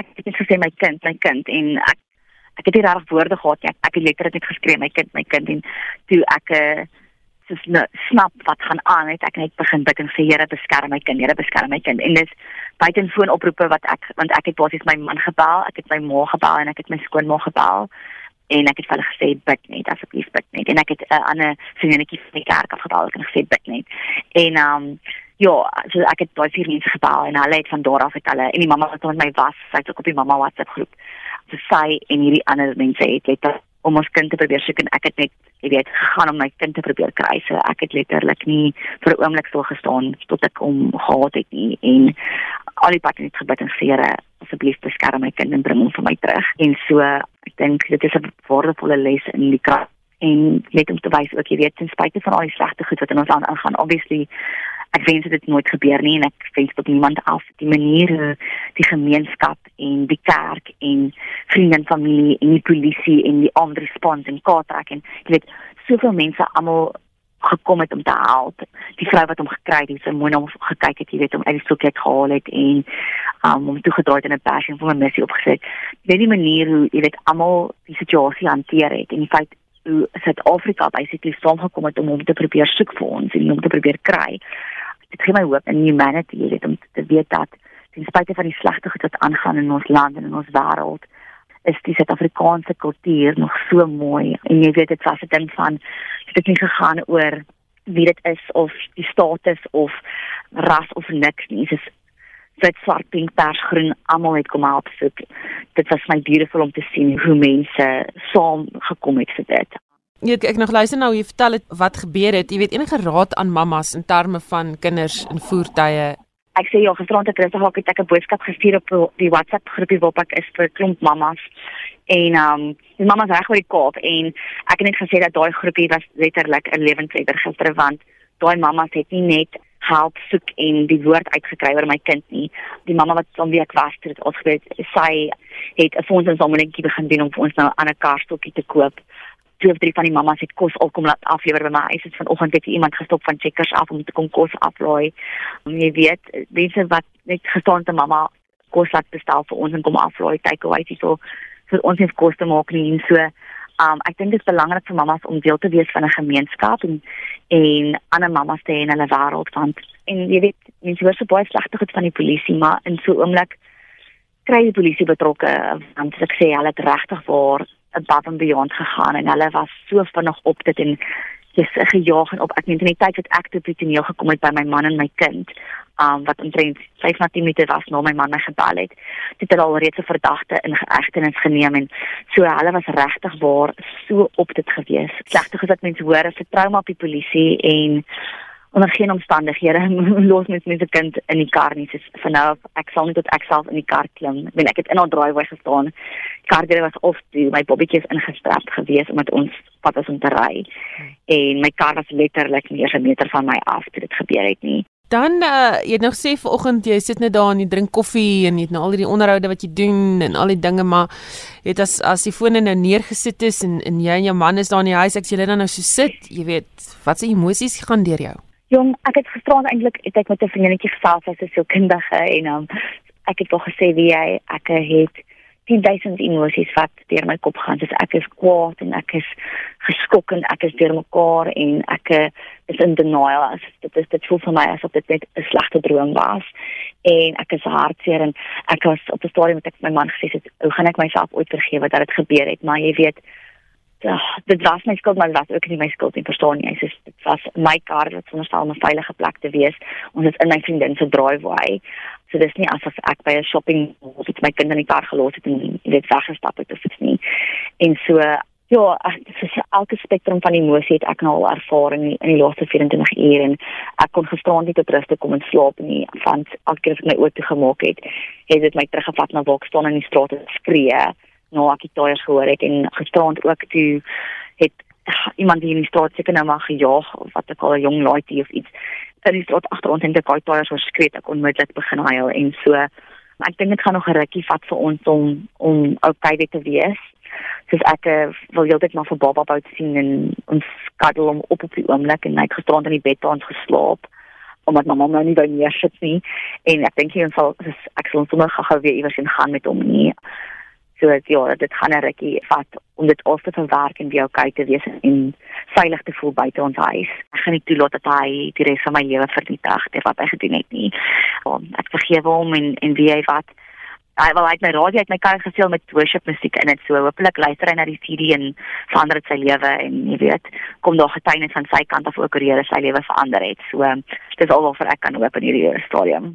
ek het net gesê my kind, my kind en ek ek het nie regtig woorde gehad nie. Ek, ek het letterlik net geskree my kind, my kind en toe ek 'n soos nou snap wat gaan aan het ek net begin bid en sê Here beskerm my kind Here beskerm my kind. En dis buiten foonoproepe wat ek want ek het basies my man gebel ek het my ma gebel en ek het my skoonma gebel en ek het vir hulle gesê bid net asseblief bid net. En ek het 'n ander vriendinetjie van die kerk afgebel en gesê bid net. En um ja so ek het baie vier mense gebel en hulle het van daar af het hulle en die mamma wat met my was sy het ook op die mamma WhatsApp groep so sy en hierdie ander mense het letterlik om ons kind te probeer soek en ek het net jy weet gegaan om my kind te probeer kry. So ek het letterlik nie vir 'n oomblik stil gestaan tot ek hom gehad het nie en al die pad net gebid en sê Here asseblief beskerm my kind en bring hom vir my terug. En so ek dink dit is 'n waardevolle les in die krag en net om te wys ook jy weet ten spyte van al die slegte goed wat in ons land aangaan obviously ek wens dit het nooit gebeur nie en ek wens tot niemand af die manier hoe die gemeenskap en die kerk en vriende en familie en die polisie en die ander respons en kaarttrek en jy weet soveel mense almal gekom het om te help. Die vrou wat hom gekry het sy mooi hom gekyk het jy weet hom uit die stoet gehaal het en um, hom toe gedraai in 'n passion vir 'n missie opgesit. Weet die manier hoe jy weet almal die situasie hanteer het en die feit hoe Suid-Afrika basically saamgekom het om hom te probeer soek vir ons en hom te probeer kry dit gee my hoop in humanity, jy weet om te weet dat ten spyte van die slegte goed wat aangaan in ons land en in ons wêreld, is die Suid-Afrikaanse kultuur nog so mooi. En jy weet dit was 'n ding van dit het nie gegaan oor wie dit is of die status of ras of niks nie. Dit is wit, swart, pink, pers, groen, almal het kom help soek. Dit was my beautiful om te sien hoe mense saam gekom het vir dit. Ek ek nog luister nou jy vertel het wat gebeur het. Jy weet enige raad aan mammas in terme van kinders en voertuie. Ek sê ja, gisterand het Christa Hak het ek 'n boodskap gestuur op die WhatsApp groepie waarop ek is vir klomp mammas. En ehm um, die mammas reg oor die Kaap en ek het net gesê dat daai groepie was letterlik 'n lewensredder gister want daai mammas het nie net help soek en die woord uitgekry oor my kind nie. Die mamma wat van wie ek was, het ons geweet sy het 'n fondsinsamelingkie begin doen om vir ons nou 'n ander karstokkie te koop twee of drie van die mammas het kos al kom laat aflewer by my huis. Dit vanoggend het iemand gestop van checkers af om te kom kos aflaai. Jy weet, mense wat net gestaan te mamma kos laat bestel vir ons en kom aflaai, takeaway dis so vir ons het kos te maak nie en so. Um ek dink dit is belangrik vir mammas om deel te wees van 'n gemeenskap en en ander mammas te hê in hulle wêreld want en jy weet, mense hoor so baie slegte goed van die polisie, maar in so 'n oomblik kry die polisie betrokke want ek sê hulle het regtig waar above and beyond gegaan en hulle was so vinnig op dit en dis gejaag en op. Ek meen in die tyd wat ek tot die toneel gekom het by my man en my kind um wat omtrent 5 na 10 minute was na my man my gebel het het hulle al reeds 'n verdagte in geëgtenis geneem en so hulle was regtig waar so op dit gewees. Slegte gesê mense hoor as 'n trauma op die polisie en onder geen omstandighede los mens 'n kind in die kar nie. Dis vir nou ek sal net tot ek self in die kar klim. Ek weet ek het in haar driveway gestaan. Kar deur was of toe my bobbetjie is ingestrap gewees omdat ons pad was om te ry. En my kar was letterlik nie 'n meter van my af toe dit gebeur het nie. Dan uh, jy het nog sê vanoggend jy sit net daar en jy drink koffie en jy het nou al die onderhoude wat jy doen en al die dinge maar het as as die fone nou neergesit is en en jy en jou man is daar in die huis ek sê jy dan nou so sit jy weet wat se emosies gaan deur jou Jong, ek het gisteraan eintlik het ek met 'n vriendinetjie gesels, sy's 'n sielkundige en um, ek het wel gesê wie hy ek het 10000 emosies wat deur my kop gaan. Dis ek is kwaad en ek is geskok en ek is deur mekaar en ek eh, is in denial. As dit is dit voel vir my asof dit net 'n slegte droom was. En ek is hartseer en ek was op 'n stadium met ek my man gesê het, hoe gaan ek myself ooit vergewe dat dit gebeur het, maar jy weet Ja, dit was my skuld maar dit was ook nie my skuld nie verstaan jy? Dis dit was my kar wat veronderstel om 'n veilige plek te wees. Ons is in my vriendin se driveway so dis nie asof ek by 'n shopping of iets my kind in die kar gelos het en dit weggestap het of iets nie. En so ja dit is elke spektrum van emosie het ek nou al ervaar in die, in die laaste 24 uur en ek kon gisterand nie tot rus kom en slaap nie want elke keer as ek my oë toegemaak het het dit my teruggevat na waar ek staan in die straat en skree nou ek het daaiers gehoor het en gisterand ook toe het iemand hier in die straat seker nou maar gejaag of wat ek al 'n jong laaitjie of iets in die straat agter ons en dit daai daaiers verskree ek onmiddellik begin huil en so. Ek dink dit gaan nog 'n rukkie vat vir ons om om okay te wees. Soos ek uh, wil heeltyd maar vir baba wou sien en ons skaddel hom op op die oomblik en hy het gisterand in die bed by ons geslaap omdat mamma nou nie by meer sit nie. En ek dink hy sal ek sal sommer gou weer iewers in gaan met hom nie. So ja, dit gaan 'n rukkie vat om dit al te verwerk en weer okay te wees en veilig te voel buite ons huis. Ek gaan nie toelaat dat hy die res van my lewe vernietig deur wat hy gedoen het nie. Ja, ek vergewe hom en en wie hy wat hy wil uit my radio uit my kar gesteel met worship musiek in dit so hopelik luister hy na die CD en verander dit sy lewe en jy weet kom daar getuienis van sy kant af ook hoe hy sy lewe verander het so dis alwaar ek kan hoop in hierdie stadium